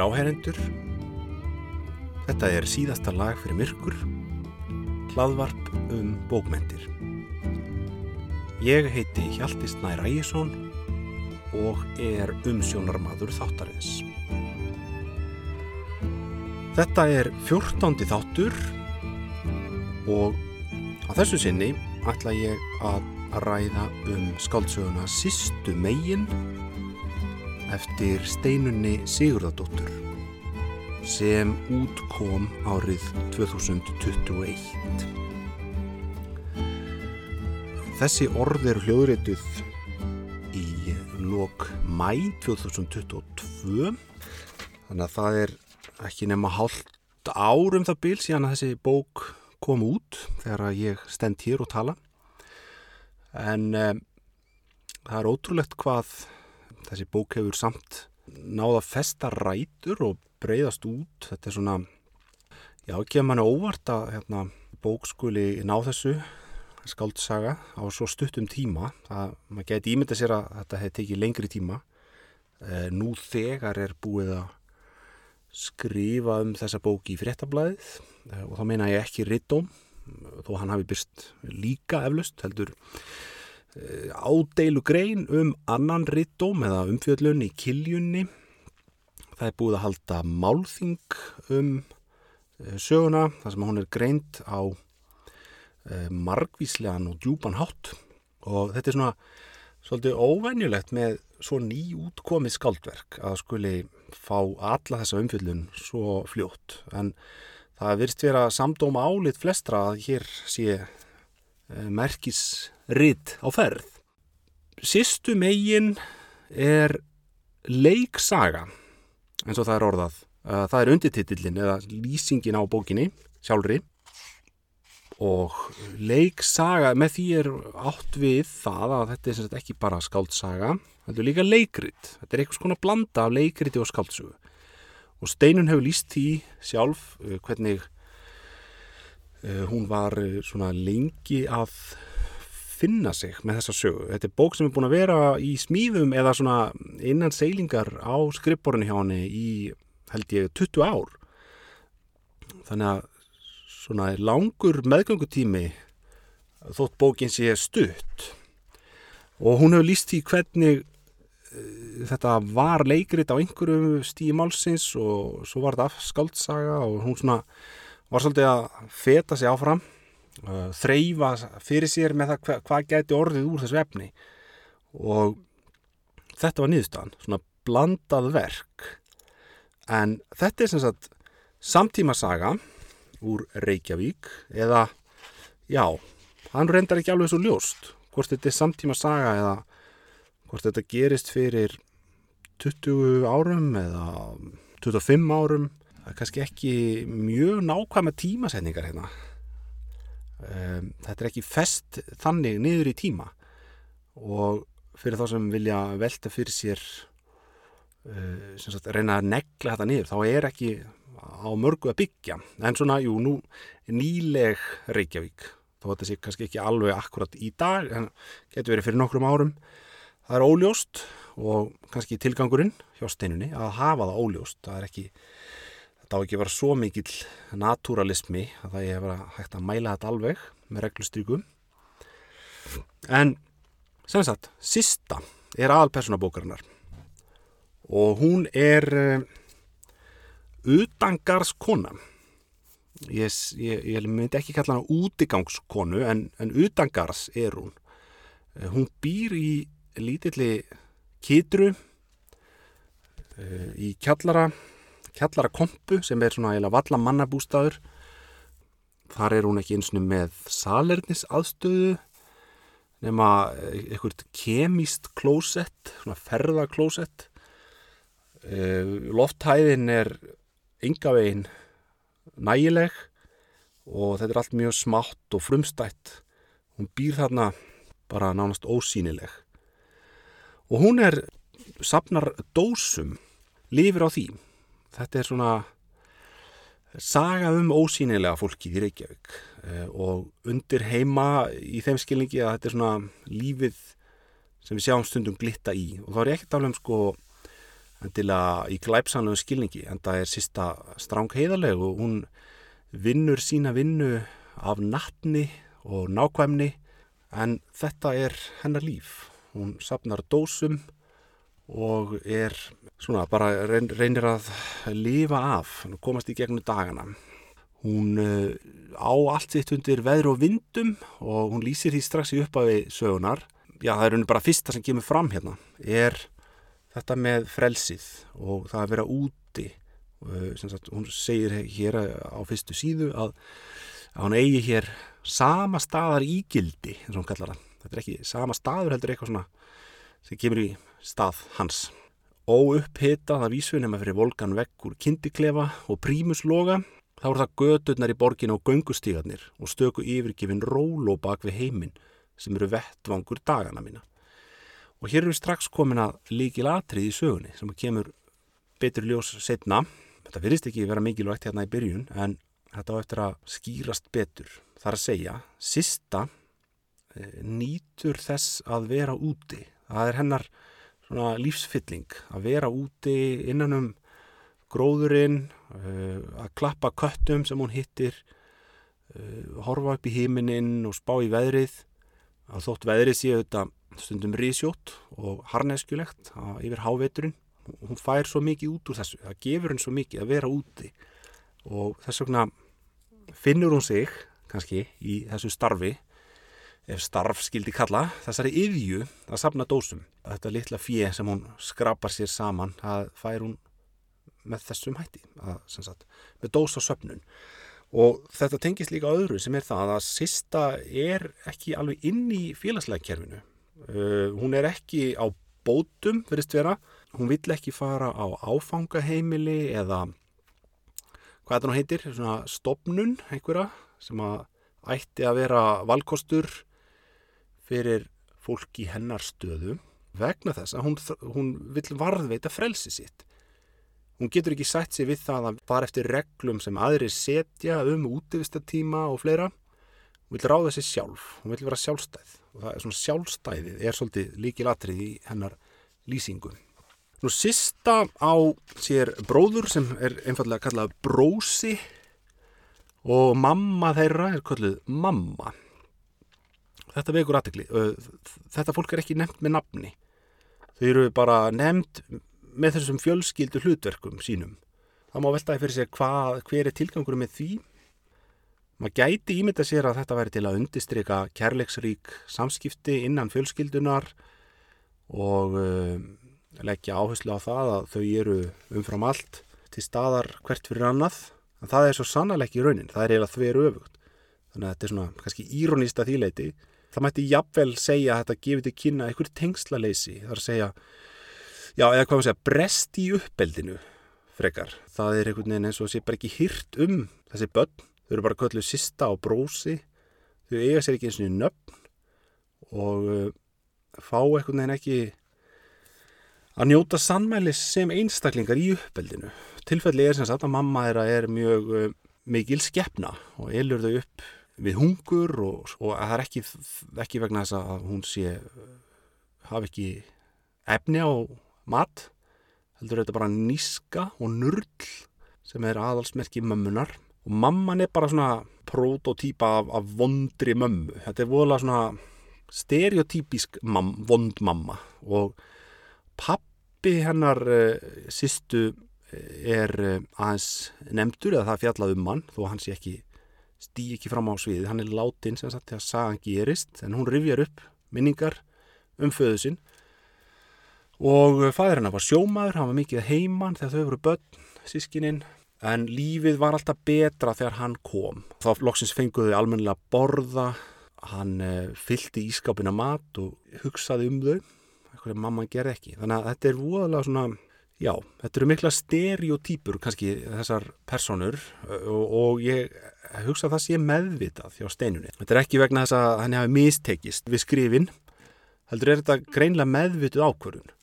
Góðir áherendur, þetta er síðasta lag fyrir myrkur, hlaðvarp um bókmentir. Ég heiti Hjalti Snær Ægjesson og er umsjónarmadur þáttarins. Þetta er fjórtándi þáttur og á þessu sinni ætla ég að ræða um skáldsöguna Sistu megin eftir steinunni Sigurðardóttur sem út kom árið 2021. Þessi orð er hljóðréttuð í lok mæ 2022 þannig að það er ekki nema hálft árum það bil síðan að þessi bók kom út þegar ég stend hér og tala en um, það er ótrúlegt hvað þessi bók hefur samt náða festa rætur og breyðast út. Þetta er svona já, ekki að mann er óvart að hérna, bók skuli ná þessu skáldsaga á svo stuttum tíma. Að maður geti ímynda sér að þetta hefði tekið lengri tíma. E, nú þegar er búið að skrifa um þessa bók í fréttablaðið e, og þá meina ég ekki rittóm þó hann hafi byrst líka eflust heldur ádeilu grein um annan rittóm eða umfjöllun í kiljunni. Það er búið að halda málþing um eh, söguna þar sem hún er greint á eh, margvíslegan og djúpan hátt og þetta er svona svolítið óvenjulegt með svo ný útkomið skaldverk að skuli fá alla þessa umfjöllun svo fljótt en það virst vera samdóma álit flestra að hér sé merkisrit á ferð. Sistu megin er leiksaga, eins og það er orðað. Það er undirtitillin eða lýsingin á bókinni sjálfri og leiksaga, með því er átt við það að þetta er ekki bara skáldsaga, þetta er líka leikrit. Þetta er eitthvað svona blanda af leikriti og skáldsögu. Og Steinun hefur líst því sjálf hvernig hún var svona lengi að finna sig með þessa sögu. Þetta er bók sem er búin að vera í smíðum eða svona innan seilingar á skrippborinu hjá henni í held ég 20 ár. Þannig að svona langur meðgöngutími þótt bókin sé stutt og hún hefur líst í hvernig þetta var leikrit á einhverju stíi málsins og svo var þetta skaldsaga og hún svona var svolítið að feta sig áfram uh, þreyfa fyrir sér með það hva, hvað gæti orðið úr þessu efni. Og þetta var nýðustan, svona blandað verk. En þetta er sem sagt samtíma saga úr Reykjavík eða já, hann reyndar ekki alveg svo ljóst hvort þetta er samtíma saga eða hvort þetta gerist fyrir 20 árum eða 25 árum það er kannski ekki mjög nákvæma tímasetningar hérna. Um, þetta er ekki fest þannig niður í tíma. Og fyrir þá sem vilja velta fyrir sér uh, sagt, reyna að negla þetta niður þá er ekki á mörgu að byggja. En svona, jú, nú nýleg Reykjavík þó þetta sé kannski ekki alveg akkurat í dag en getur verið fyrir nokkrum árum það er óljóst og kannski tilgangurinn hjá steinunni að hafa það óljóst. Það er ekki þetta á ekki að vera svo mikill naturalismi að það er að hægt að mæla þetta alveg með reglustrykum en sem sagt, Sista er aðalpersonabókarinnar og hún er uh, utangarskona ég, ég, ég myndi ekki kalla hana útigangskonu en, en utangars er hún. Uh, hún býr í lítilli kitru uh, í kjallara kjallara kompu sem er svona eða valla mannabústaður. Þar er hún ekki eins og með salernis aðstöðu nema einhvert kemist klósett, svona ferðaklósett. Lofthæðin er yngavegin nægileg og þetta er allt mjög smátt og frumstætt. Hún býr þarna bara nánast ósýnileg. Og hún er sapnar dósum lifir á því þetta er svona saga um ósýnilega fólkið í Reykjavík og undir heima í þeim skilningi að þetta er svona lífið sem við sjáum stundum glitta í og þá er ég ekki að tala um sko endilega í glæpsanlegu skilningi en það er sista stráng heiðarleg og hún vinnur sína vinnu af nattni og nákvæmni en þetta er hennar líf. Hún sapnar dósum og er svona bara reynir að lifa af, komast í gegnum dagana. Hún uh, á allt sitt undir veður og vindum og hún lýsir því strax í upphafi sögunar. Já, það er bara fyrsta sem kemur fram hérna, er þetta með frelsið og það að vera úti uh, sagt, hún segir hér á fyrstu síðu að, að hún eigi hér sama staðar ígildi eins og hún kallar það þetta er ekki sama staður heldur eitthvað svona sem kemur í stað hans óupphita það vísunum að fyrir volkan vekkur kindiklefa og prímusloga þá er það gödurnar í borgin og göngustígarnir og stöku yfirgifin ról og bak við heiminn sem eru vettvangur dagana mína Og hér eru við strax komin að líkil atrið í sögunni sem kemur betur ljós setna. Þetta virðist ekki vera mikilvægt hérna í byrjun en þetta á eftir að skýrast betur. Það er að segja, sista e, nýtur þess að vera úti. Það er hennar lífsfylling að vera úti innan um gróðurinn, e, að klappa köttum sem hún hittir, e, horfa upp í hímininn og spá í veðrið. Að þótt veðrið séu þetta stundum risjótt og harneskjulegt yfir háveturinn hún fær svo mikið út úr þessu það gefur henn svo mikið að vera úti og þess vegna finnur hún sig kannski í þessu starfi ef starf skildi kalla þessari yðju að sapna dósum. Þetta litla fjö sem hún skrapar sér saman það fær hún með þessum hætti að, sagt, með dós og söpnun og þetta tengist líka öðru sem er það að sista er ekki alveg inn í félagslega kerfinu. Uh, hún er ekki á bótum, verðist vera. Hún vill ekki fara á áfangaheimili eða hvað þetta nú heitir, svona stopnun einhverja sem að ætti að vera valkostur fyrir fólk í hennar stöðu vegna þess að hún, hún vill varðveita frelsi sitt. Hún getur ekki sætt sér við það að fara eftir reglum sem aðri setja um útivistatíma og fleira. Hún vill ráða sér sjálf, hún vill vera sjálfstæð og það er svona sjálfstæðið er svolítið líkilatrið í hennar lýsingu. Nú sista á sér bróður sem er einfallega kallað brósi og mamma þeirra er kallið mamma. Þetta vekur aðtegli. Þetta fólk er ekki nefnt með nafni. Þau eru bara nefnt með þessum fjölskyldu hlutverkum sínum. Það má veltaði fyrir sér hvað, hver er tilgangur með því Maður gæti ímynda sér að þetta væri til að undistrika kærleiksrík samskipti innan fjölskyldunar og leggja áherslu á það að þau eru umfram allt til staðar hvert fyrir annað. En það er svo sannlega ekki raunin, það er eiginlega þver öfugt. Þannig að þetta er svona kannski írónista þýleiti. Það mætti jafnvel segja að þetta gefið til kynna einhver tengslaleysi. Það er að segja, já eða hvað maður segja, brest í uppeldinu frekar. Það er einhvern veginn eins og sé bara ekki hyrt um þessi börn þau eru bara kölluð sista á brósi þau eiga sér ekki eins og nöfn og uh, fá eitthvað neina ekki að njóta sannmælis sem einstaklingar í uppeldinu tilfelli er sem sagt að mamma þeirra er mjög uh, mikil skeppna og elur þau upp við hungur og, og það er ekki, ekki vegna þess að hún sé hafi ekki efni á mat heldur þetta bara níska og nurl sem er aðalsmerki mömmunar og mamman er bara svona prototýpa af, af vondri mömmu. Þetta er voðalega svona stereotypísk mam, vond mamma. Og pappi hennar uh, eh, sýstu eh, er uh, aðeins nefndur eða það fjallað um hann þó hann sé ekki stí ekki fram á sviði, hann er látin sem sagt þegar sagan gerist en hún rifjar upp minningar um föðu sinn og fæður hennar var sjómaður, hann var mikið heimann þegar þau voru börn, sískininn en lífið var alltaf betra þegar hann kom. Þá loksins fenguðu almennilega borða, hann uh, fyllti ískápina mat og hugsaði um þau, eitthvað mamma gerði ekki. Þannig að þetta er voðalega svona, já, þetta eru mikla stereotýpur kannski þessar personur og, og ég hugsa að það sé meðvitað hjá steinunni. Þetta er ekki vegna þess að hann hafi mistekist við skrifin, heldur er þetta greinlega meðvituð ákvörðun.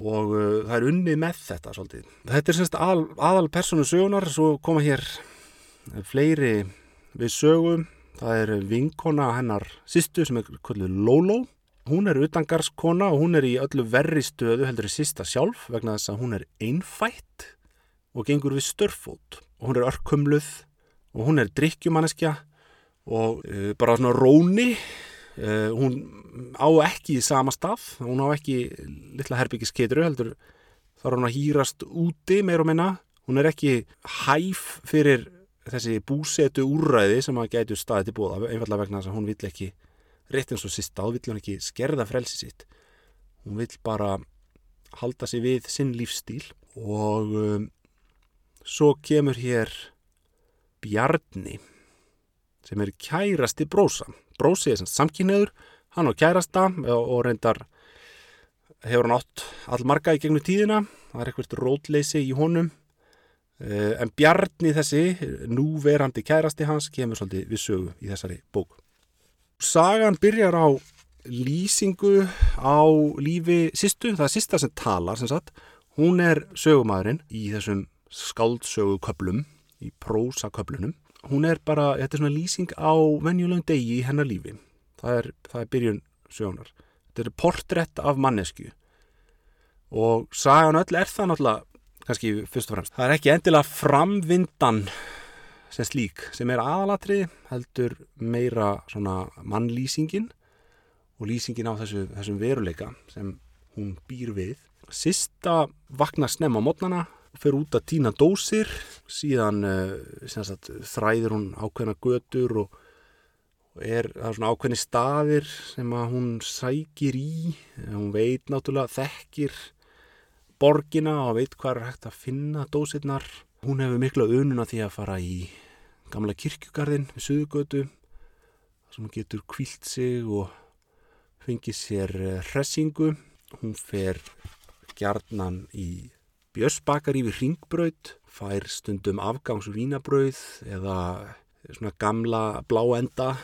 Og uh, það er unnið með þetta svolítið. Þetta er semst aðal, aðal personu sögunar, svo koma hér fleiri við sögum, það er vinkona hennar sýstu sem er kvöldið Lóló. Hún er utangarskona og hún er í öllu verri stöðu heldur í sista sjálf vegna þess að hún er einfætt og gengur við störfót. Og hún er örkumluð og hún er drikkjumanneskja og uh, bara svona róni. Uh, hún á ekki í sama stað, hún á ekki litla herbyggisketru heldur þar hún að hýrast úti meir og minna. Hún er ekki hæf fyrir þessi búsetu úrræði sem að gætu staði til bóða einfallega vegna þess að hún vill ekki rétt eins og sista, þá vill hún ekki skerða frelsi sitt. Hún vill bara halda sig við sinn lífstíl og um, svo kemur hér Bjarni sem er kærasti brósa. Brósi er sem samkynniður hann á kærasta og reyndar hefur hann átt allmarga í gegnum tíðina. Það er eitthvað rótleysi í honum. Eh, en Bjarni þessi, núverandi kærasti hans, kemur svolítið við sögu í þessari bók. Sagan byrjar á lýsingu á lífi sýstu, það er sýsta sem talar sem sagt. Hún er sögumæðurinn í þessum skáldsöguköplum, í prósaköplunum. Hún er bara, þetta er svona lýsing á venjulegum degi í hennar lífi. Það er, það er byrjun sögunar. Þetta er portrétt af mannesku og sagan öll er það náttúrulega kannski fyrst og fremst. Það er ekki endilega framvindan sem slík sem er aðalatrið heldur meira svona mannlýsingin og lýsingin á þessu, þessum veruleika sem hún býr við. Sista vaknar snem á mótnana fer út að týna dósir síðan uh, sagt, þræðir hún ákveðna götur og, er það svona ákveðni staðir sem að hún sækir í hún veit náttúrulega þekkir borgina og veit hvað er hægt að finna dósirnar. Hún hefur mikla önuna því að fara í gamla kirkjugarðin við Suðugötu sem hún getur kvílt sig og fengið sér hressingu. Hún fer gjarnan í björsbakari við ringbröð, fær stundum afgangsvínabröð eða svona gamla bláenda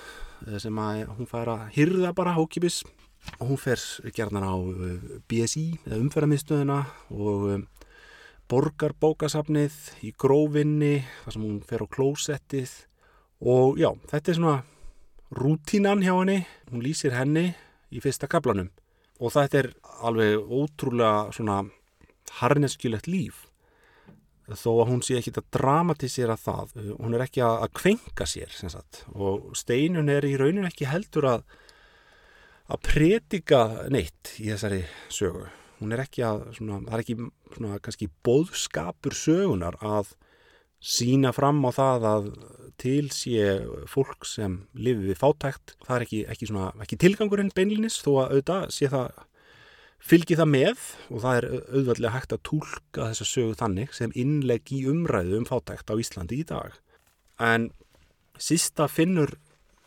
sem hún fær að hyrða bara hókipis og hún fer gerðan á uh, BSI eða umferðarmiðstöðuna og um, borgar bókasafnið í grófinni þar sem hún fer á klósettið. Og já, þetta er svona rútínan hjá henni. Hún lýsir henni í fyrsta kaplanum og þetta er alveg ótrúlega svona harneskjulegt líf þó að hún sé ekki að dramatisera það hún er ekki að kvenka sér og steinun er í rauninu ekki heldur að að predika neitt í þessari sögu. Hún er ekki að, svona, það er ekki svona kannski bóðskapur sögunar að sína fram á það að til sé fólk sem lifi við fátækt. Það er ekki, ekki, svona, ekki tilgangurinn beinlinis þó að auðvitað sé það fylgi það með og það er auðvitað hægt að tólka þessa sögu þannig sem innlegg í umræðu um fátækt á Íslandi í dag. En sísta finnur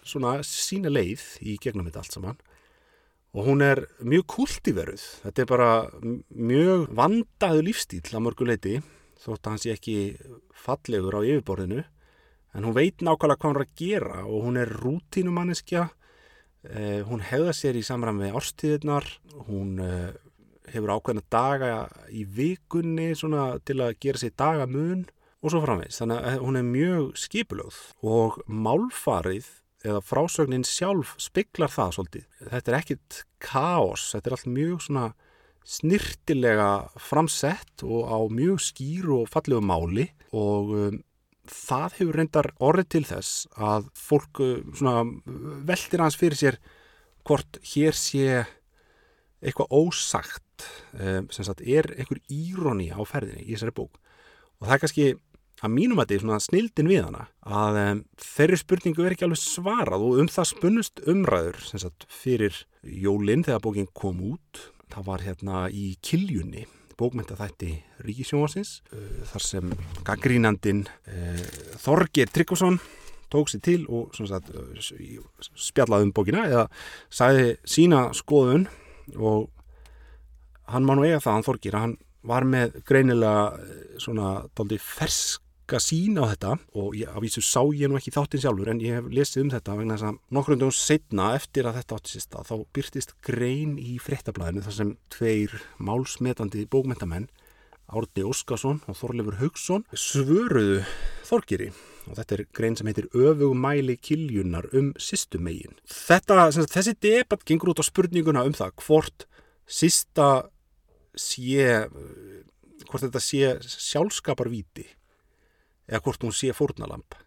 svona sína leið í gegnum þetta allt saman og hún er mjög kultiveruð þetta er bara mjög vandaðu lífstíl að mörguleiti þótt að hans er ekki fallegur á yfirborðinu en hún veit nákvæmlega hvað hún er að gera og hún er rútínumanniskja eh, hún hefða sér í samræm með árstíðirnar hún eh, hefur ákveðna daga í vikunni til að gera sér dagamun og svo framvegs þannig að hún er mjög skipulögð og málfarið eða frásögnin sjálf spiklar það svolítið. Þetta er ekkit káos, þetta er allt mjög snirtilega framsett og á mjög skýr og fallegu máli og um, það hefur reyndar orðið til þess að fólk um, veldir hans fyrir sér hvort hér sé eitthvað ósagt um, sem sagt er einhver íróni á ferðinni í þessari bók. Og það er kannski að mínum að þetta er snildin við hana að um, þeirri spurningu er ekki alveg svarað og um það spunnust umræður sagt, fyrir jólinn þegar bókin kom út. Það var hérna í Kiljunni bókmyndaþætti Ríkisjónvarsins uh, þar sem gaggrínandin uh, Þorgir Tryggvason tók sér til og sagt, uh, spjallaði um bókina eða sæði sína skoðun og hann má nú eiga það, hann Þorgir, hann var með greinilega svona daldi fersk marga sín á þetta og ég, af þessu sá ég nú ekki þáttinn sjálfur en ég hef lesið um þetta vegna þess að nokkrundum setna eftir að þetta átti sérsta þá byrtist grein í frettablaðinu þar sem tveir málsmetandi bókmentamenn Árni Óskarsson og Þorleifur Haugsson svöruðu Þorgiri og þetta er grein sem heitir öfugmæli kiljunar um sýstumegin. Þessi debatt gengur út á spurninguna um það hvort sýsta sé, hvort þetta sé sjálfskaparvíti eða hvort hún sé fórnalamp.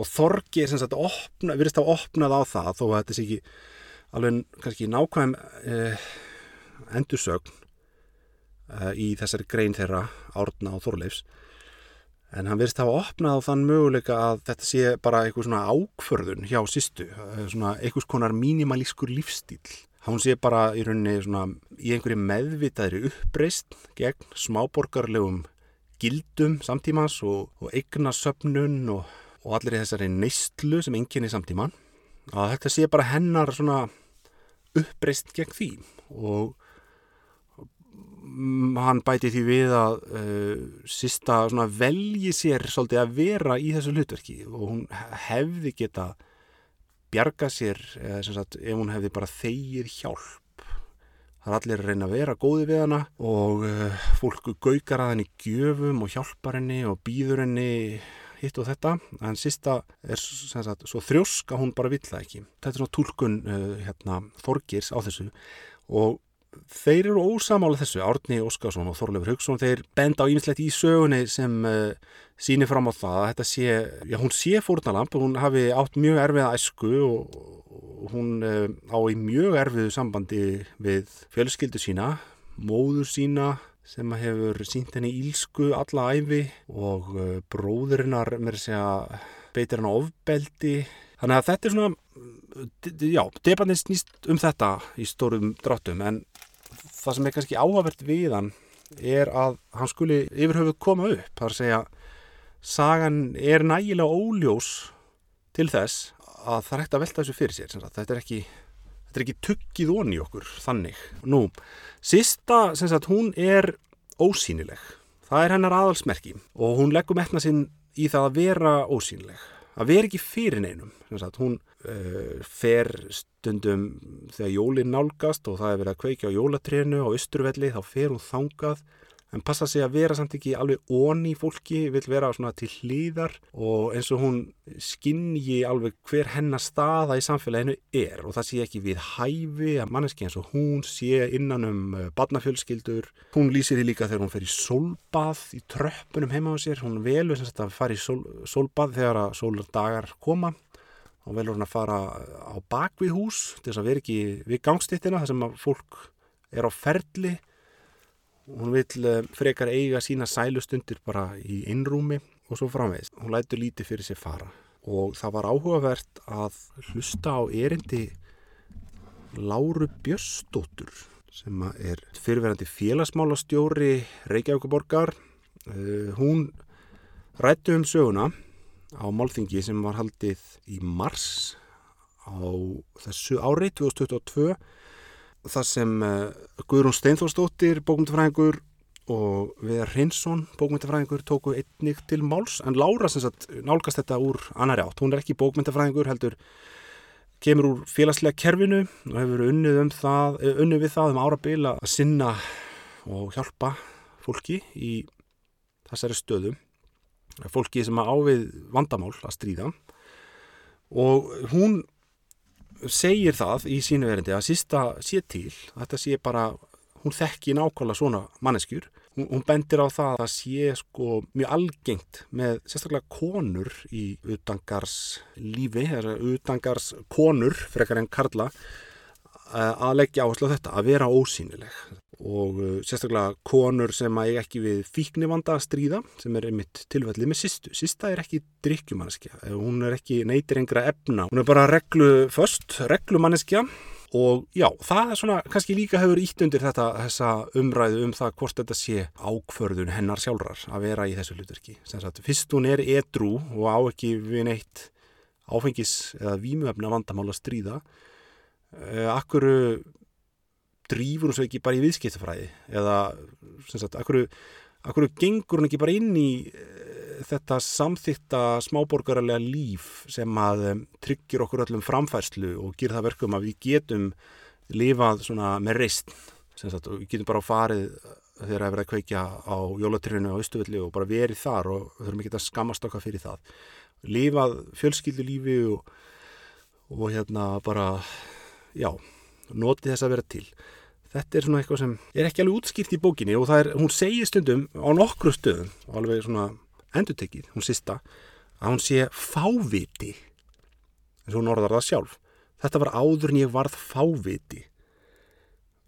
Og Þorgi er sem sagt opna, virðist að opnað á það þó að þetta sé ekki alveg kannski nákvæm eh, endursögn uh, í þessari grein þeirra Árna og Þorleifs en hann verðist hafa opnað á þann möguleika að þetta sé bara eitthvað svona ákförðun hjá sýstu, uh, svona eitthvað konar mínimalískur lífstíl hann sé bara í rauninni svona í einhverju meðvitaðri uppreist gegn smáborgarlegum gildum samtímans og, og eignasöpnun og, og allir þessari neistlu sem enginn er samtíman að þetta sé bara hennar svona uppreist gegn því og hann bæti því við að uh, sista velji sér svolítið að vera í þessu hlutverki og hún hefði geta bjarga sér eða, sagt, ef hún hefði bara þegið hjálp það er allir að reyna að vera góði við hana og uh, fólku gaukar að henni gjöfum og hjálpar henni og býður henni hitt og þetta. En sista er sagt, svo þrjósk að hún bara vill það ekki. Þetta er svona tólkun uh, hérna, Þorgirs á þessu. Og þeir eru ósamála þessu, Árni Óskarsson og Þorleifur Haugsson, þeir benda á ímislegt í sögunni sem uh, sýnir fram á það að þetta sé, já hún sé fórnalamp, hún hafi átt mjög erfiða æsku og, og hún uh, á í mjög erfiðu sambandi við fjölskyldu sína, móður sína sem hefur sínt henni ílsku alla æfi og uh, bróðurinnar með þess að beitir hann ofbeldi. Þannig að þetta er svona já, debatinn snýst um þetta í stórum dráttum en það sem er kannski áhagvert við hann er að hann skuli yfirhauðu koma upp þar að segja sagan er nægilega óljós til þess að það er hægt að velta þessu fyrir sér þetta er ekki, ekki tuggið onni okkur þannig. Nú, sista sagt hún er ósýnileg. Það er hennar aðalsmerki og hún leggur metna sinn í það að vera ósýnileg. Að vera ekki fyrir neinum hún uh, fer stundum þegar jólinn nálgast og það er verið að kveikja á jólatrénu á Östurvelli þá fer hún þangað en passa sig að vera samt ekki alveg onni fólki, vil vera svona til hlýðar og eins og hún skinnji alveg hver hennar staða í samfélaginu er og það sé ekki við hæfi að manneski eins og hún sé innan um uh, barnafjölskyldur. Hún lýsir því líka þegar hún fer í solbað í tröppunum heima á sér, hún velur sem sagt að fara í sol, solbað þegar að sólardagar koma. Og velur hún að fara á bakvið hús til þess að vera ekki við gangstittina þar sem að fólk er á ferli hún vil eh, frekar eiga sína sælustundir bara í innrúmi og svo framvegist. Hún lætur lítið fyrir sér fara og það var áhugavert að hlusta á erindi Láru Björstóttur sem er fyrirverandi félagsmálastjóri Reykjavíkuborgar. Uh, hún rættu um söguna á málþingi sem var haldið í mars á þessu ári 2022 þar sem uh, Guðrún Steinforsdóttir, bókmyndafræðingur og Viðar Hinsson, bókmyndafræðingur, tóku einnig til máls en Lára sem sagt nálgast þetta úr annari átt. Hún er ekki bókmyndafræðingur heldur kemur úr félagslega kerfinu og hefur unnið, um það, eh, unnið við það um árabila að sinna og hjálpa fólki í þessari stöðu. Fólki sem að ávið vandamál að stríða og hún segir það í sínu verindi að sísta sé til, þetta sé bara hún þekki nákvæmlega svona manneskjur. Hún, hún bendir á það að það sé sko mjög algengt með sérstaklega konur í utangars lífi, eða utangars konur frekar en karla eh, að leggja áherslu á þetta, að vera ósýnileg og uh, sérstaklega konur sem að eiga ekki við fíknivanda að stríða sem er einmitt tilfellið með sýstu. Sýsta er ekki drikkjumanneskja, hún er ekki neytir engra efna, hún er bara regluföst, reglumanneskja og já, það er svona, kannski líka hefur ítt undir þetta, þessa umræðu um það hvort þetta sé ákförðun hennar sjálfrar að vera í þessu hlutverki. Fyrst hún er edru og á ekki við neitt áfengis eða vímuefna vandamál að stríða, uh, akkuru drýfur hún svo ekki bara í viðskiptafræði? Eða sagt, akkur, akkur gengur hún ekki bara inn í uh, þetta samþýtta smáborgarlega líf sem að um, tryggir okkur öllum framfærslu og ger það verkum að við getum lifað með reist sagt, og við getum bara farið þegar að vera að kveikja á jólatrinu á Östuvelli og bara verið þar og þurfum ekki að skammast okkar fyrir það. Lifað fjölskyldu lífi og, og hérna bara já, notið þess að vera til þetta er svona eitthvað sem er ekki alveg útskýrt í bókinni og er, hún segir stundum á nokkru stöðum, alveg svona endutekið, hún sista að hún sé fáviti eins og hún orðar það sjálf. Þetta var áður en ég varð fáviti.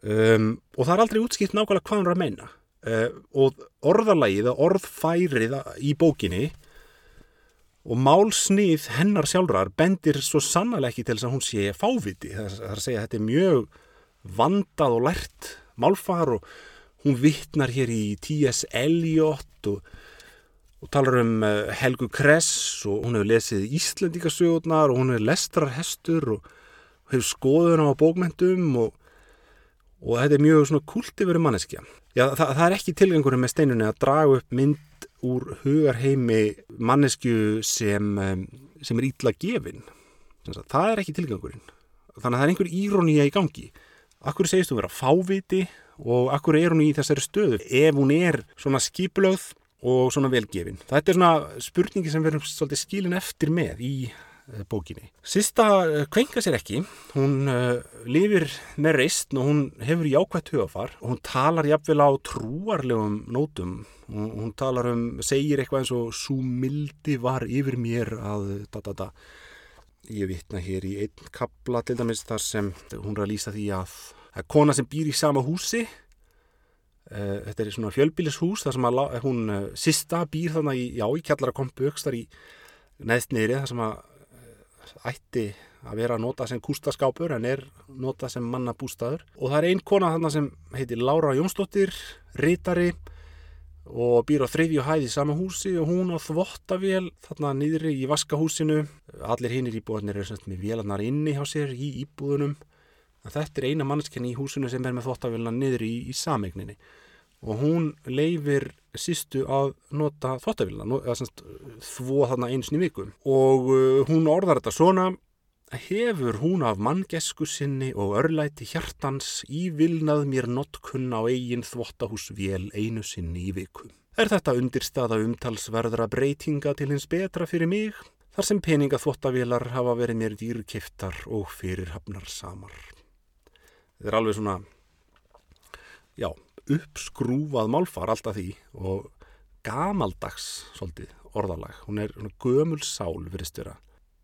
Um, og það er aldrei útskýrt nákvæmlega hvað hún er að meina. Uh, og orðalagið orðfærið í bókinni og málsnið hennar sjálfrar bendir svo sannlega ekki til þess að hún sé fáviti. Það er að segja að þetta er mjög vandað og lært málfar og hún vittnar hér í T.S. Eliot og, og talar um uh, Helgu Kress og hún hefur lesið Íslandíkasögurnar og hún hefur lestrarhestur og hefur skoðun á bókmentum og, og þetta er mjög svona kulti verið manneskja. Já, það, það er ekki tilgangurinn með steinunni að draga upp mynd úr hugarheimi mannesku sem, um, sem er ítla gefin. Það er ekki tilgangurinn. Þannig að það er einhver írónía í gangi. Akkur segist þú vera fáviti og akkur er hún í þessari stöðu ef hún er svona skipulögð og svona velgefin. Þetta er svona spurningi sem verðum svolítið skilin eftir með í uh, bókinni. Sista uh, kvenka sér ekki, hún uh, lifir með reist og hún hefur jákvæmt hugafar og hún talar jafnvel á trúarlegum nótum. Hún, hún talar um, segir eitthvað eins og svo mildi var yfir mér að da da da Ég vitna hér í einn kabla til dæmis þar sem hún er að lýsa því að það er kona sem býr í sama húsi. Uh, þetta er svona fjölbílishús þar sem að, hún uh, sista býr þarna í, já, í kjallarakompu aukstar í neðst niðri þar sem að uh, ætti að vera að nota sem kústaskápur en er nota sem mannabústaður. Og það er einn kona þarna sem heitir Lára Jónsdóttir, rítari og býr á þriðju hæði í sama húsi og hún á þvottavél þarna niðri í vaskahúsinu. Allir hinnir íbúðanir eru semst með vélarnar inni hjá sér í íbúðunum. En þetta er eina mannskenni í húsinu sem er með þvottavélina niðri í, í samegninni og hún leifir sístu að nota semst þvó þarna eins í vikum og uh, hún orðar þetta svona hefur hún af manngesku sinni og örlæti hjartans ívilnað mér notkunn á eigin þvottahúsvél einu sinni í viku. Er þetta undirstaða umtalsverðra breytinga til hins betra fyrir mig, þar sem peningaþvottavélar hafa verið mér dýrkiftar og fyrirhafnar samar. Þetta er alveg svona, já, uppskrúfað málfar alltaf því og gamaldags svolítið orðalag. Hún er gömul sál, verist vera.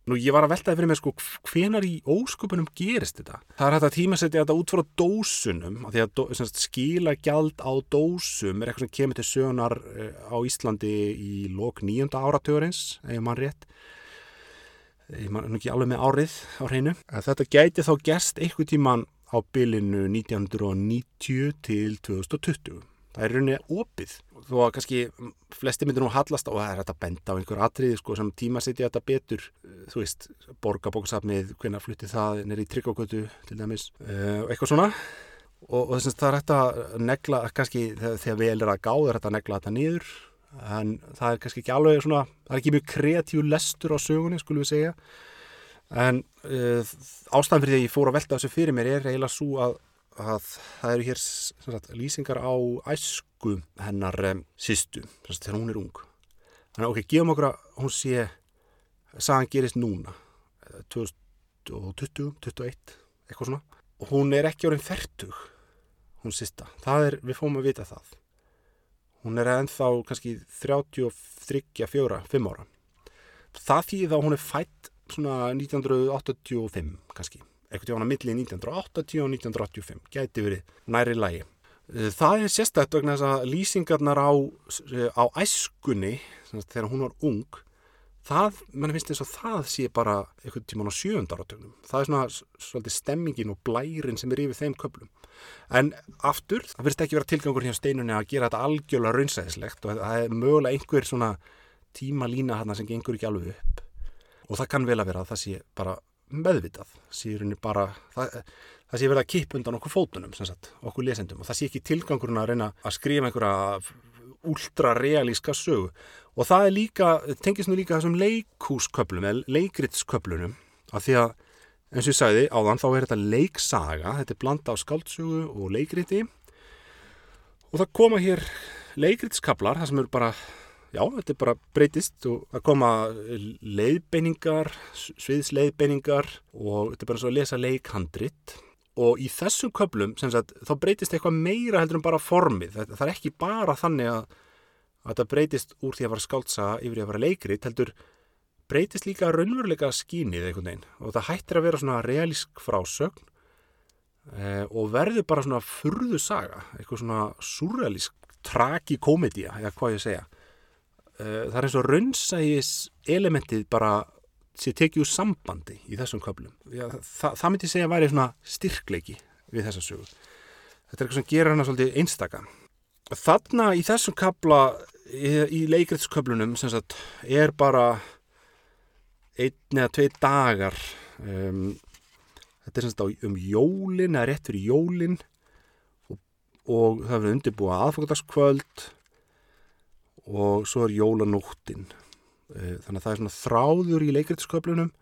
Nú ég var að veltaði fyrir mig sko hvenar í ósköpunum gerist þetta? Það er hægt að tímasetja þetta út frá dósunum af því að dó, semst, skila gjald á dósum er eitthvað sem kemur til sögunar eh, á Íslandi í lok nýjönda áratugurins, ef mann rétt ég mann ekki alveg með árið á hreinu. Þetta gæti þá gerst eitthvað tíman á bylinu 1990 til 2020 það er rauninni opið þó að kannski flesti myndir nú hallast á að það er að benda á einhver atriði sko, sem tíma setja þetta betur? Þú veist, borgarbóksafnið hvernig flutti það nýri í tryggjákötu til dæmis, uh, eitthvað svona. Og, og þess að það er hægt að negla kannski þegar, vel er að gá það er hægt að negla þetta nýður en það er kannski ekki alveg svona það er ekki mjög kreatív lestur á sögunni skulum við segja. En uh, ástæðan fyrir því að ég fór að velta þessu fyrir mér er eiginlega svo að að það eru hér sagt, lýsingar á æsku hennar um, sýstu, þegar hún er ung. Þannig að ok, gefum okkur að hún sé, sagan gerist núna, 2020, 21, eitthvað svona. Og hún er ekki orðin færtug, hún sýsta. Það er, við fórum að vita það. Hún er ennþá kannski 33, 4, 5 ára. Það þýðir að hún er fætt svona 1985 kannski eitthvað tíma á milli 1980 og 1985 gæti verið næri lægi eh, það er sérstætt vegna þess að lýsingarnar á, á æskunni þegar hún var ung það, mann finnst eins og það sé bara eitthvað tíma á sjöndaratögnum það er svona svolítið stemmingin og blærin sem er yfir þeim köplum en aftur, það verðist ekki vera tilgangur hjá steinunni að gera þetta algjörlega raunsæðislegt og það er mögulega einhver svona tíma lína hann sem gengur ekki alveg upp. Og það kann vel að vera að það sé bara meðvitað síðan bara það, það sé verið að kipa undan okkur fótunum sagt, okkur lesendum og það sé ekki tilgangurinn að reyna að skrifa einhverja últra realíska sögu. Og það er líka, tengis nú líka þessum leikúsköplum eða leikrittsköplunum af því að eins og ég sagði áðan þá er þetta leiksaga þetta er blanda á skáldsögu og leikriti. Og það koma hér leikritiskablar það sem eru bara, já, þetta er bara breytist. Og það koma leiðbeiningar, sviðsleiðbeiningar og þetta er bara svo að lesa leikhandrit. Og í þessum köplum sagt, þá breytist eitthvað meira heldur en bara formið, það, það er ekki bara þannig að, að þetta breytist úr því að vara skáltsaga yfir því að vara leikrit heldur breytist líka raunveruleika skínið einhvern veginn. Og það hættir að vera svona realísk frásögn eh, og verður bara svona furðu saga, eitthvað svona surrealísk tragikomedía, eða hvað ég segja það er eins og raunsægis elementið bara sé tekið úr sambandi í þessum köflum. Það, það myndi segja að væri svona styrkleiki við þessa sögu. Þetta er eitthvað sem gerir hana svolítið einstaka. Þarna í þessum köfla, í, í leikriðsköflunum, er bara einn eða tvei dagar. Um, þetta er semst um jólin, eða rétt fyrir jólin og, og það verður undirbúið aðfokkardagskvöld og svo er jólanóttinn Eh, þannig að það er svona þráður í leikriðsköflunum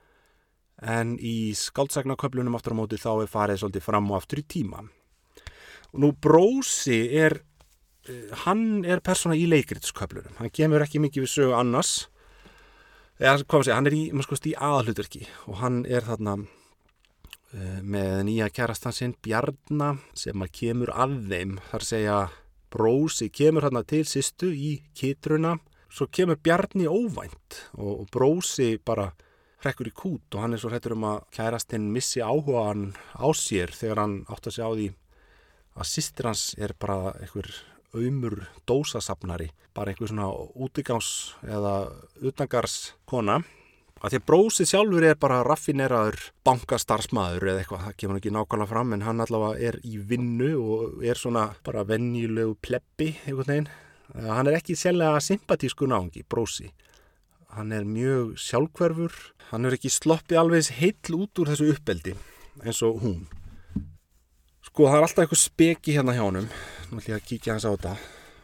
en í skáldsagnaköflunum aftur á móti þá er farið svolítið fram og aftur í tíma og nú Brósi er eh, hann er persóna í leikriðsköflunum hann kemur ekki mikið við sögu annars. Eða hvað maður segja, hann er í, skoðst, í aðhlutverki og hann er þarna uh, með nýja kærastansinn Bjarnar sem að kemur að þeim. Þar segja Brósi kemur þarna til sýstu í kitruna. Svo kemur Bjarni óvænt og, og brósi bara hrekkur í kút og hann er svo hrettur um að kærastinn missi áhugaðan á sér þegar hann átt að segja á því að sýstir hans er bara einhver auðmur dósasapnari bara einhver svona útigáns eða utangars kona að því að brósið sjálfur er bara raffineraður bankastarsmaður eða eitthvað, það kemur ekki nákvæmlega fram en hann allavega er í vinnu og er svona bara vennjulegu pleppi einhvern veginn Eh, hann er ekki sérlega sympatísku náðungi, brósi. Hann er mjög sjálfkverfur, hann er ekki sloppið alveg heill út úr þessu uppeldi eins og hún. Sko það er alltaf eitthvað speki hérna hjá honum, nú ætlum ég að kíkja hans á þetta.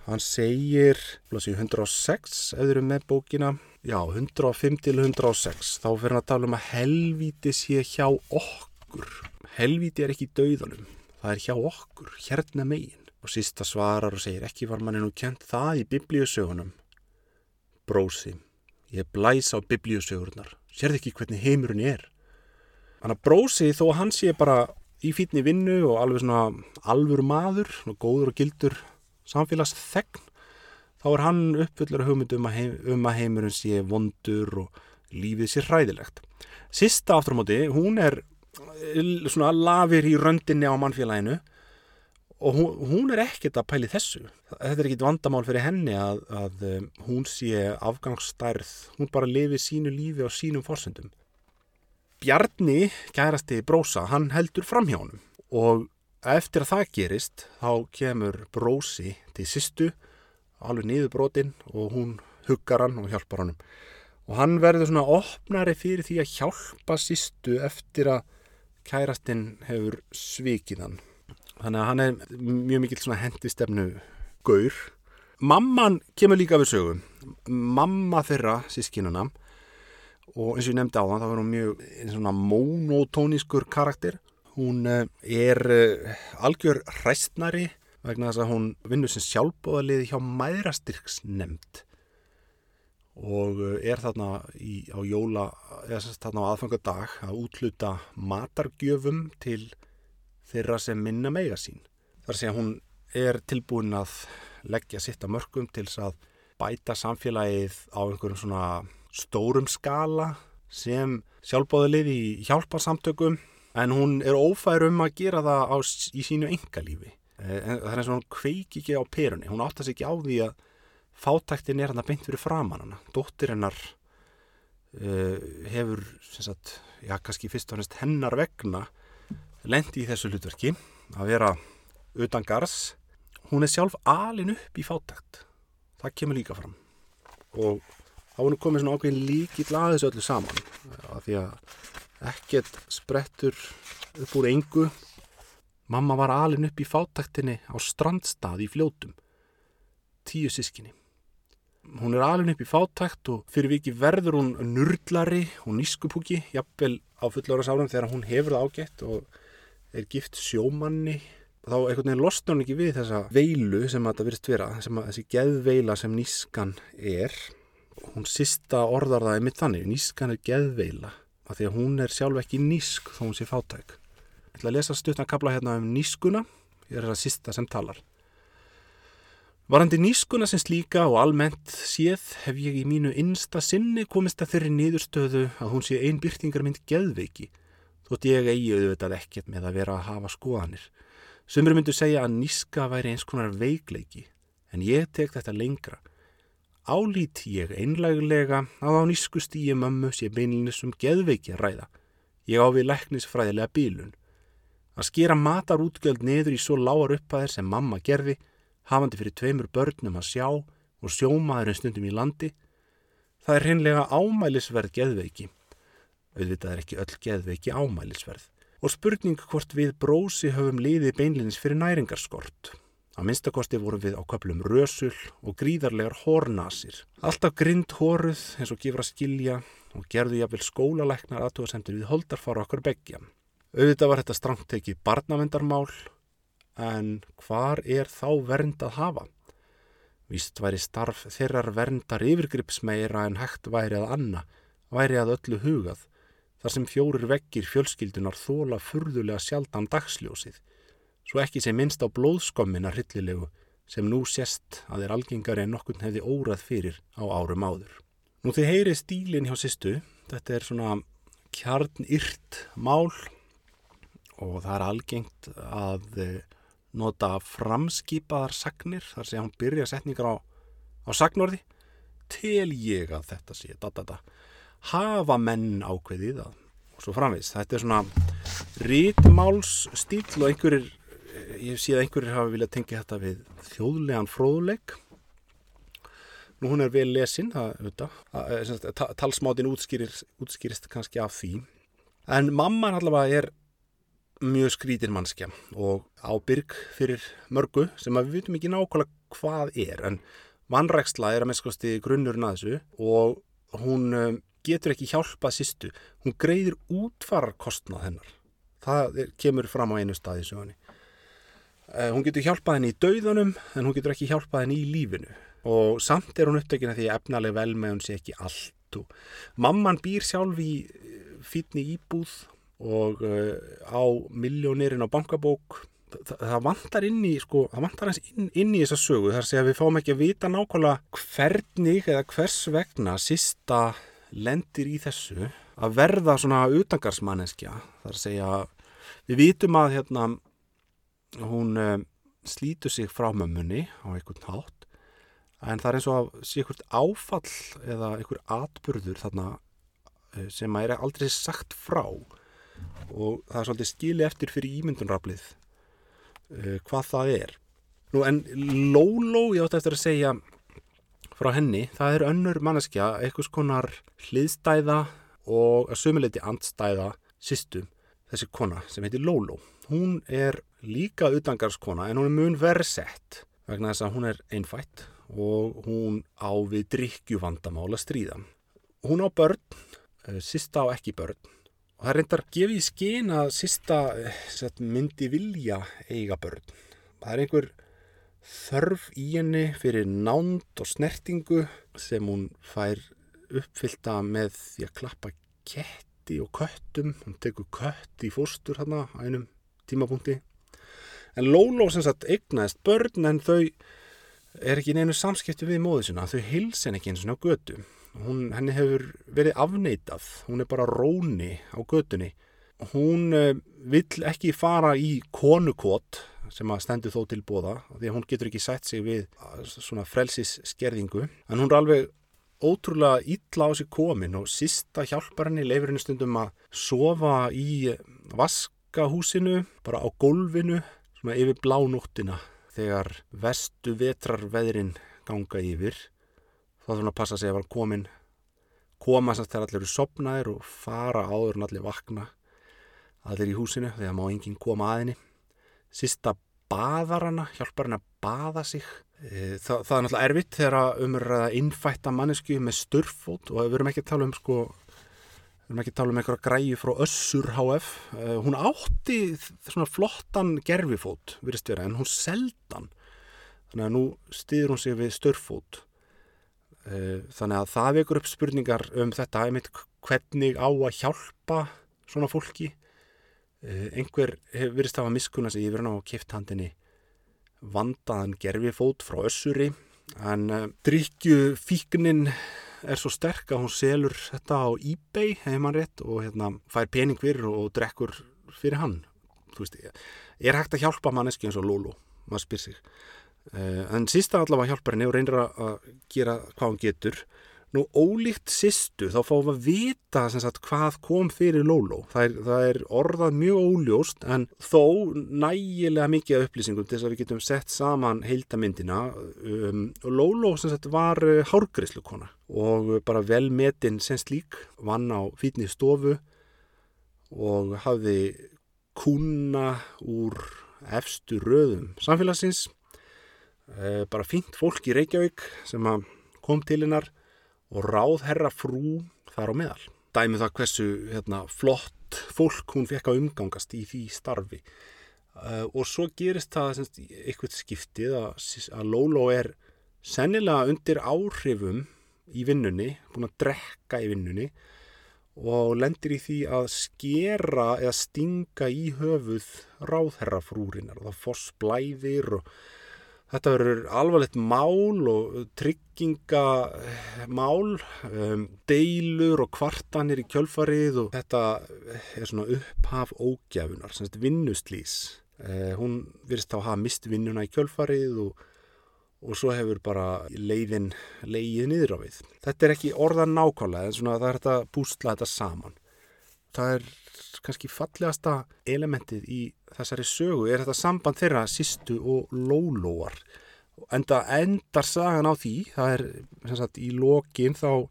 Hann segir, blóðsíu 106 eða með bókina, já 105 til 106, þá fyrir að tala um að helvíti sé hjá okkur. Helvíti er ekki í dauðanum, það er hjá okkur, hérna megin og sísta svarar og segir ekki var manni nú kent það í biblíusögunum. Brósi, ég blæs á biblíusögurnar, sérði ekki hvernig heimurinn er. Þannig að brósi þó að hann sé bara í fítni vinnu og alveg svona alvur maður og góður og gildur samfélags þegn, þá er hann uppfullur hugmynd um um að heimurinn sé vondur og lífið sé hræðilegt. Sista afturmóti, hún er eh, svona lafir í röndinni á mannfélaginu og hún, hún er ekkert að pæli þessu. Þetta er ekkert vandamál fyrir henni að, að um, hún sé afgangsstærð. Hún bara lifi sínu lífi á sínum fórsöndum Bjarni, kærasti Brósa, hann heldur fram hjá honum. Og eftir að það gerist þá kemur Brósi til sýstu alveg niður brotin og hún huggar hann og hjálpar hann og hann verður svona opnari fyrir því að hjálpa sýstu eftir að kærastinn hefur svikið hann. Þannig að hann er mjög mikill svona hendistefnu gaur. Mamman kemur líka við sögum mamma þeirra sískinuna og eins og ég nefndi á það þá er hún mjög svona monotónískur karakter. Hún eh, er eh, algjör hræstnari vegna þess að hún vinnur sem sjálfbóðalið hjá mæðrastyrks nefnd og eh, er þarna í, á jóla eða þarna á aðfangadag að útluta matargjöfum til þeirra sem minna meiga sín. Þar sé að hún er tilbúin að leggja sitt að mörgum til að bæta samfélagið á einhverjum svona stórum skala sem sjálfbóðalið í hjálparsamtökum en hún er ófær um að gera það á, í sínu engalífi. Eh, en það er eins og hún kveiki ekki á perunni. Hún áttast ekki á því að fátæktin er hann að beint fyrir framann hana. Dóttir hennar uh, hefur, sagt, já, kannski fyrst og hennast hennar vegna lendi í þessu hlutverki að vera utan gars hún er sjálf alin upp í fátækt. Það kemur líka fram. Og þá er hún komið svona ákveðin líkill að þessu öllu saman. Að því að ekkert sprettur upp úr engu mamma var alin upp í fátæktinni á strandstað í fljótum tíu sískinni hún er alin upp í fátækt og fyrir viki verður hún nurdlari og nískupúki jafnvel á fullóra sárum þegar hún hefur það ágætt og er gift sjómanni þá einhvern veginn losna hún ekki við þessa veilu sem þetta virðist vera, að þessi geðveila sem nískan er. Hún sista orðar það í mitt þannig, nískan er geðveila, af því að hún er sjálf ekki nísk þó hún sé fátæk. Ég ætla að lesa stutna kabla hérna um nískuna, ég er það sista sem talar. Varandi nískuna sem slíka og almennt séð hef ég í mínu innsta sinni komist að þeirri niðurstöðu að hún sé ein byrtingarmynd geðveiki, þótt ég eigi auðvitað ekkert með að vera að hafa skoðanir. Sumur myndu segja að níska væri eins konar veikleiki, en ég tek þetta lengra. Álít ég einlægulega að á nísku stíi mömmu sé beinlinnir sem geðveiki að ræða. Ég á við læknisfræðilega bílun. Að skera matarútgjöld neður í svo lágar uppaðir sem mamma gerði, hafandi fyrir tveimur börnum að sjá og sjómaðurinn stundum í landi, það er hreinlega ámælisverð geðveiki. Auðvitað er ekki öll geðveiki ámælisverð og spurning hvort við brósi höfum liði beinlinnins fyrir næringarskort. Að minnstakosti vorum við á köplum rösul og gríðarlegar hornasir. Alltaf grind horuð eins og gefur að skilja og gerðu jáfnvel skólalæknar aðtóðasendur við holdarfara okkar begja. Auðvitað var þetta strangt tekið barnavendarmál en hvar er þá vernd að hafa? Vist væri starf þeirrar verndar yfirgripsmeira en hægt væri að anna, væri að öllu hugað þar sem fjórir vekkir fjölskyldunar þóla furðulega sjaldan dagsljósið, svo ekki sem minnst á blóðskommina hryllilegu sem nú sést að er algengari en nokkurn hefði órað fyrir á árum áður. Nú þið heyrið stílinn hjá sýstu, þetta er svona kjarnýrt mál og það er algengt að eh, nota framskipaðar sagnir, þar sé hann byrja setningar á, á sagnorði, tel ég að þetta sé, da da da hafa menn ákveðið að og svo framvís. Þetta er svona rítmálsstíl og einhverjir, ég sé að einhverjir hafa viljað tengja þetta við þjóðlegan fróðuleik. Nú hún er vel lesin, það, þetta, talsmátin útskýrist, útskýrist kannski af því. En mamman allavega er mjög skrítir mannskja og ábyrg fyrir mörgu sem við vitum ekki nákvæmlega hvað er en vannræksla er að mennskosti grunnurinn að þessu og hún getur ekki hjálpað sýstu. Hún greiðir útfararkostnað hennar. Það er, kemur fram á einu stað í sögunni. Uh, hún getur hjálpað henni í dauðanum en hún getur ekki hjálpað henni í lífinu. Og samt er hún upptökina því efnaleg vel með hún sé ekki allt. Og mamman býr sjálf í eh, fítni íbúð og uh, á miljónirinn á bankabók. Það, það vantar inn í, sko, það vantar inn, inn í þessa sögu. Þar að við fáum ekki að vita nákvæmlega hvernig eða hvers vegna sista lendir í þessu að verða svona utangarsmanneskja þar að segja við vitum að hérna hún um, slítur sig frá mömmunni á einhvern hátt en það er eins og að sé einhvert áfall eða einhver atbyrður þarna eh, sem að er aldrei sagt frá og það er svolítið skili eftir fyrir ímyndunraflið uh, hvað það er nú en Lóló ég átti eftir að segja frá henni, það er önnur manneskja, einhvers konar hliðstæða og að sömuleiti andstæða sýstum, þessi kona sem heitir Lóló. Hún er líka utangarskona en hún er mun versett vegna þess að hún er einfætt og hún á við drikkjuvandamála stríða. Hún á börn, eh, sýsta á ekki börn og það reyndar gefið í skyn að sýsta eh, myndi vilja eiga börn. Það er einhver þörf í henni fyrir nánd og snertingu sem hún fær uppfylta með því að klappa ketti og köttum. Hún tekur kött í fórstur hérna á einum tímapunkti. En Lóló sem sagt eignaðist börn en þau er ekki neinu samskipti við móðu sinna þau hils henni ekki eins og götu hún, henni hefur verið afneitað. Hún er bara róni á götunni. Hún uh, vill ekki fara í konukot sem að stendur þó til bóða því að hún getur ekki sætt sig við svona frelsis skerðingu en hún er alveg ótrúlega illa á sig komin og sista hjálpar henni leifir henni stundum að sofa í vaskahúsinu bara á gólfinu svona yfir blánóttina þegar vestu vetrar veðrin ganga yfir þá þurfum að passa sig að vera komin koma sem þegar allir eru sopnaðir og fara áður en allir vakna. Allir í húsinu þegar má enginn koma að henni. Sista baðar hana, hjálpar hana að baða sig. E, það, það er náttúrulega erfitt þegar umræða innfætta mannesku með störfót og við verum ekki að tala um sko, við við erum ekki að tala um einhverja græju frá Össur HF uh, hún átti svona flottan gerfifót, virðist vera, en hún seldan þannig að nú stýður hún sig við störfót þannig að það vekur upp spurningar um þetta einmitt hvernig á að hjálpa svona fólki. Uh, einhver virðist að hafa miskuna sig yfir hann á kifthandinni vandaðan gerfifót frá Össuri. En uh, drikju fíknin er svo sterk að hún selur þetta á eBay hefur mann rétt og hérna, fær pening fyrir og drekkur fyrir hann. Veist, er hægt að hjálpa manneski eins og Lolo maður spyr sig en sísta allavega hjálpar henni og reynir að gera hvað hún getur Nú ólíkt sýstu þá fáum við að vita sagt, hvað kom fyrir Lóló. Það það er orðað mjög óljóst en þó nægilega mikið upplýsingum til þess að við getum sett saman heildamindina. Um, Lóló sagt, var uh, hárgriðslukona og bara velmetinn sem slík vann á fítni stofu og hafði kuna úr efstu röðum samfélagsins. Uh, bara fínt fólk í Reykjavík sem kom til hennar og ráðherra frú þar á meðal. Dæmið það hversu hérna, flott fólk hún fekk að umgangast í því starfi. Uh, og svo gerist það semst, eitthvað skiptið að, að Lóló er sennilega undir áhrifum í vinnunni, búin að drekka í vinnunni og lendir í því að skera eða stinga í höfuð ráðherrafrúrinar og það foss blæðir og Þetta verður alvarlegt mál og tryggingamál, um, deilur og kvartanir í kjölfarið og þetta er svona upphaf ógjafunar, svona vinnuslýs. Eh, hún virðist þá að hafa mist vinnuna í kjölfarið og, og svo hefur bara leiðin leiðið niður á við. Þetta er ekki orðan nákvæmlega en svona það er þetta bústla þetta saman. Það er kannski fallegasta elementið í þessari sögu er þetta samband þeirra Sistu og Lólóar. Enda endar sagan á því það er sem sagt í lokin þá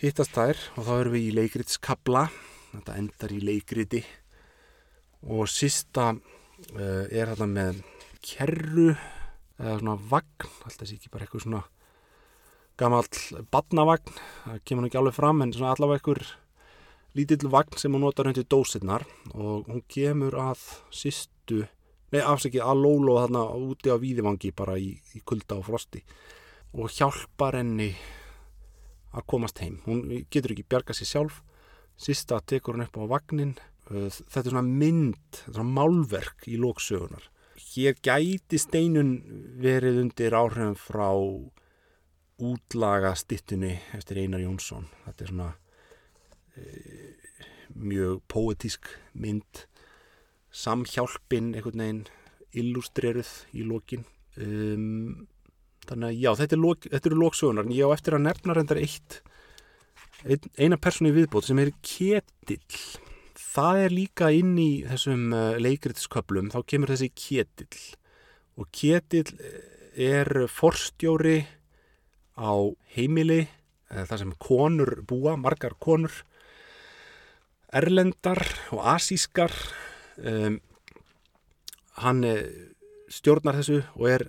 hittast þær og þá erum við í leikritskabla þetta endar í leikriti. Og sista uh, er þetta með kerru eða svona vagn alltaf sé ekki bara eitthvað svona gammal badnavagn það kemur ekki alveg fram en svona allavega eitthvað lítill vagn sem hún notar undir dósinnar og hún kemur að sýstu, nei afsakið að Lólo þarna úti á Víðivangi bara í, í kulda og frosti og hjálpar henni að komast heim. Hún getur ekki bjarga sér sjálf, sýsta tekur hún upp á vagnin, þetta er svona mynd, þetta er svona málverk í lóksögunar. Hér gæti steinun verið undir áhrifum frá útlaga stittunni eftir Einar Jónsson. Þetta er svona mjög poetísk mynd. Samhjálpin einhvern veginn illustreruð í lokin. Um, þannig að já, þetta, er lok, þetta eru lóksögunar en ég á eftir að nefna reyndar eitt ein, eina persónu í viðbót sem er Ketill. Það er líka inn í þessum uh, leikriðsköplum þá kemur þessi Ketill. Og Ketill er forstjóri á heimili þar sem konur búa, margar konur erlendar og asískar. Um, hann eh, stjórnar þessu og er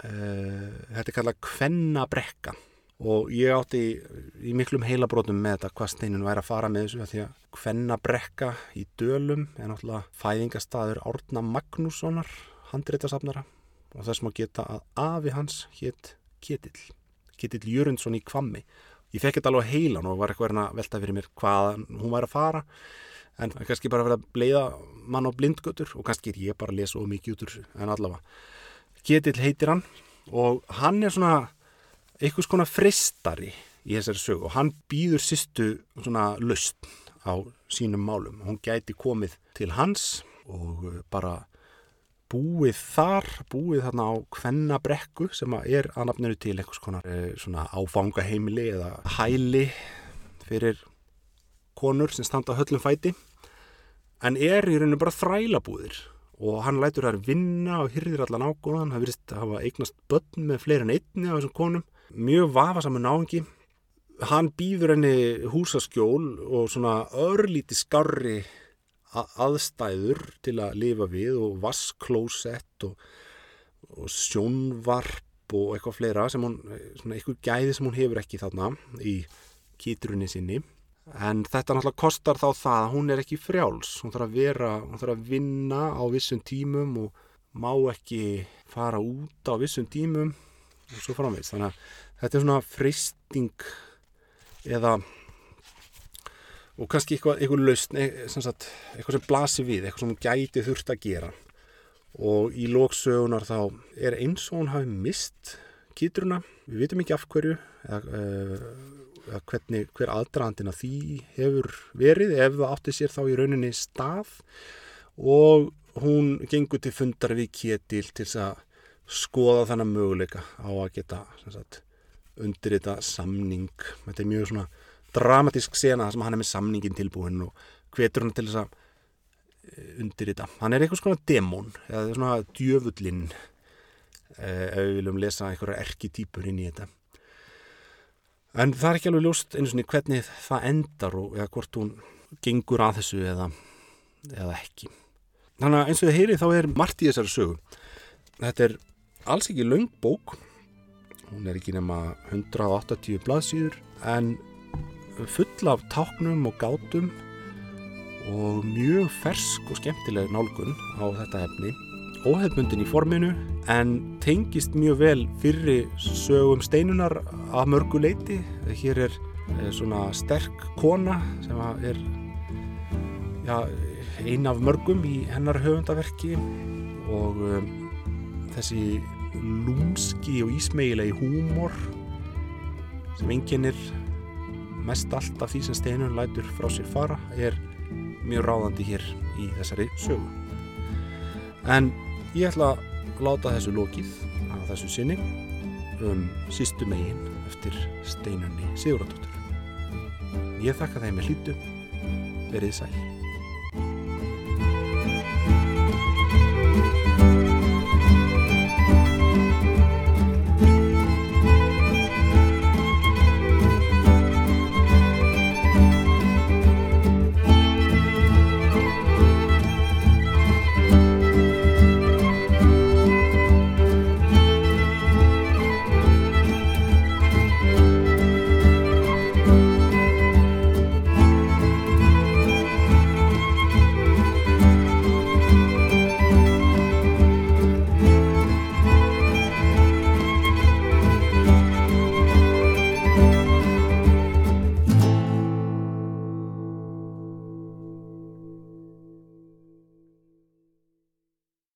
uh, þetta er kallað kvennabrekka. Og ég átti í, í miklum heilabrótum með þetta hvað steinin væri að fara með þessu því að kvennabrekka í dölum er náttúrulega fæðingastadur Árna Magnússonar handreitasafnara og þess maður geta að afi hans hétt Ketill Ketill Jörundsson í Kvammi ég fekk þetta alveg heilan og var eitthvað að velta fyrir mér hvað hún væri að fara. En kannski bara verið að bleiða mann á blindgötur og kannski er ég bara að lesa of mikið út úr en allavega. Ketill heitir hann og hann er svona einhvers konar fristari í þessari sög og hann býður sýstu svona löst á sínum málum. Hún gæti komið til hans og bara búið þar, búið þarna á kvennabrekku sem er að nafninu til einhvers konar e, svona áfangaheimili eða hæli fyrir konur sem standa höllum fæti en er í rauninu bara þrælabúðir. Og hann lætur þær vinna og hyrðir allan ágóðan, hann virðist að hafa eignast börn með fleiri en einni af þessum konum. Mjög vafa saman náðingi hann býður henni húsaskjól og svona örlíti skarri aðstæður til að lifa við og vasklósett og, og sjónvarp og eitthvað fleira sem hún, svona eitthvað gæði sem hún hefur ekki þarna í kýtrunni sinni. En þetta náttúrulega kostar þá það að hún er ekki frjáls. Hún þarf að vera, hún þarf að vinna á vissum tímum og má ekki fara út á vissum tímum og svo framvegs þannig að þetta er svona freysting eða og kannski eitthvað, eitthvað lausn eitthvað sem blasir við, eitthvað sem hún gæti þurft að gera. Og í lóksögunar þá er eins og hún hafi mist kýtruna, við vitum ekki af hverju eða, eða hvernig, hver aðdraðandina því hefur verið ef það átti sér þá í rauninni stað. Og hún gengur til fundar við Ketil til að skoða þannig möguleika á að geta sagt, undir þetta samning. Þetta er mjög svona dramatísk sena þar sem hann er með samningin tilbúin og hvetur hann til þess að eh, undir þetta. Hann er eitthvað svona demón eða svona djöfullinn eh, ef við viljum lesa einhverja erkitýpur inn í þetta. En það er ekki alveg ljóst eins og hvernig það endar og eða hvort hún gengur að þessu eða, eða ekki. Þannig að eins og þið heyri þá er margt í þessari sögu. Þetta er alls ekki laung bók. Hún er ekki nema 180 blaðsýður en full af táknum og gátum og mjög fersk og skemmtileg nálgun á þetta hefni óhefbundin í forminu en tengist mjög vel fyrri sögum steinunar að mörgu leiti hér er eh, svona sterk kona sem er ja, ein af mörgum í hennar höfundaverki og um, þessi lúmski og ísmeilegi húmor sem enginnir mest allt af því sem steinun lætur frá sér fara er mjög ráðandi hér í þessari sögu. En ég ætla að láta þessu lókið á þessu sinni um sístu megin eftir steinunni Sigurðardóttur. Ég þakka þeim með hlýtu, verið sæl.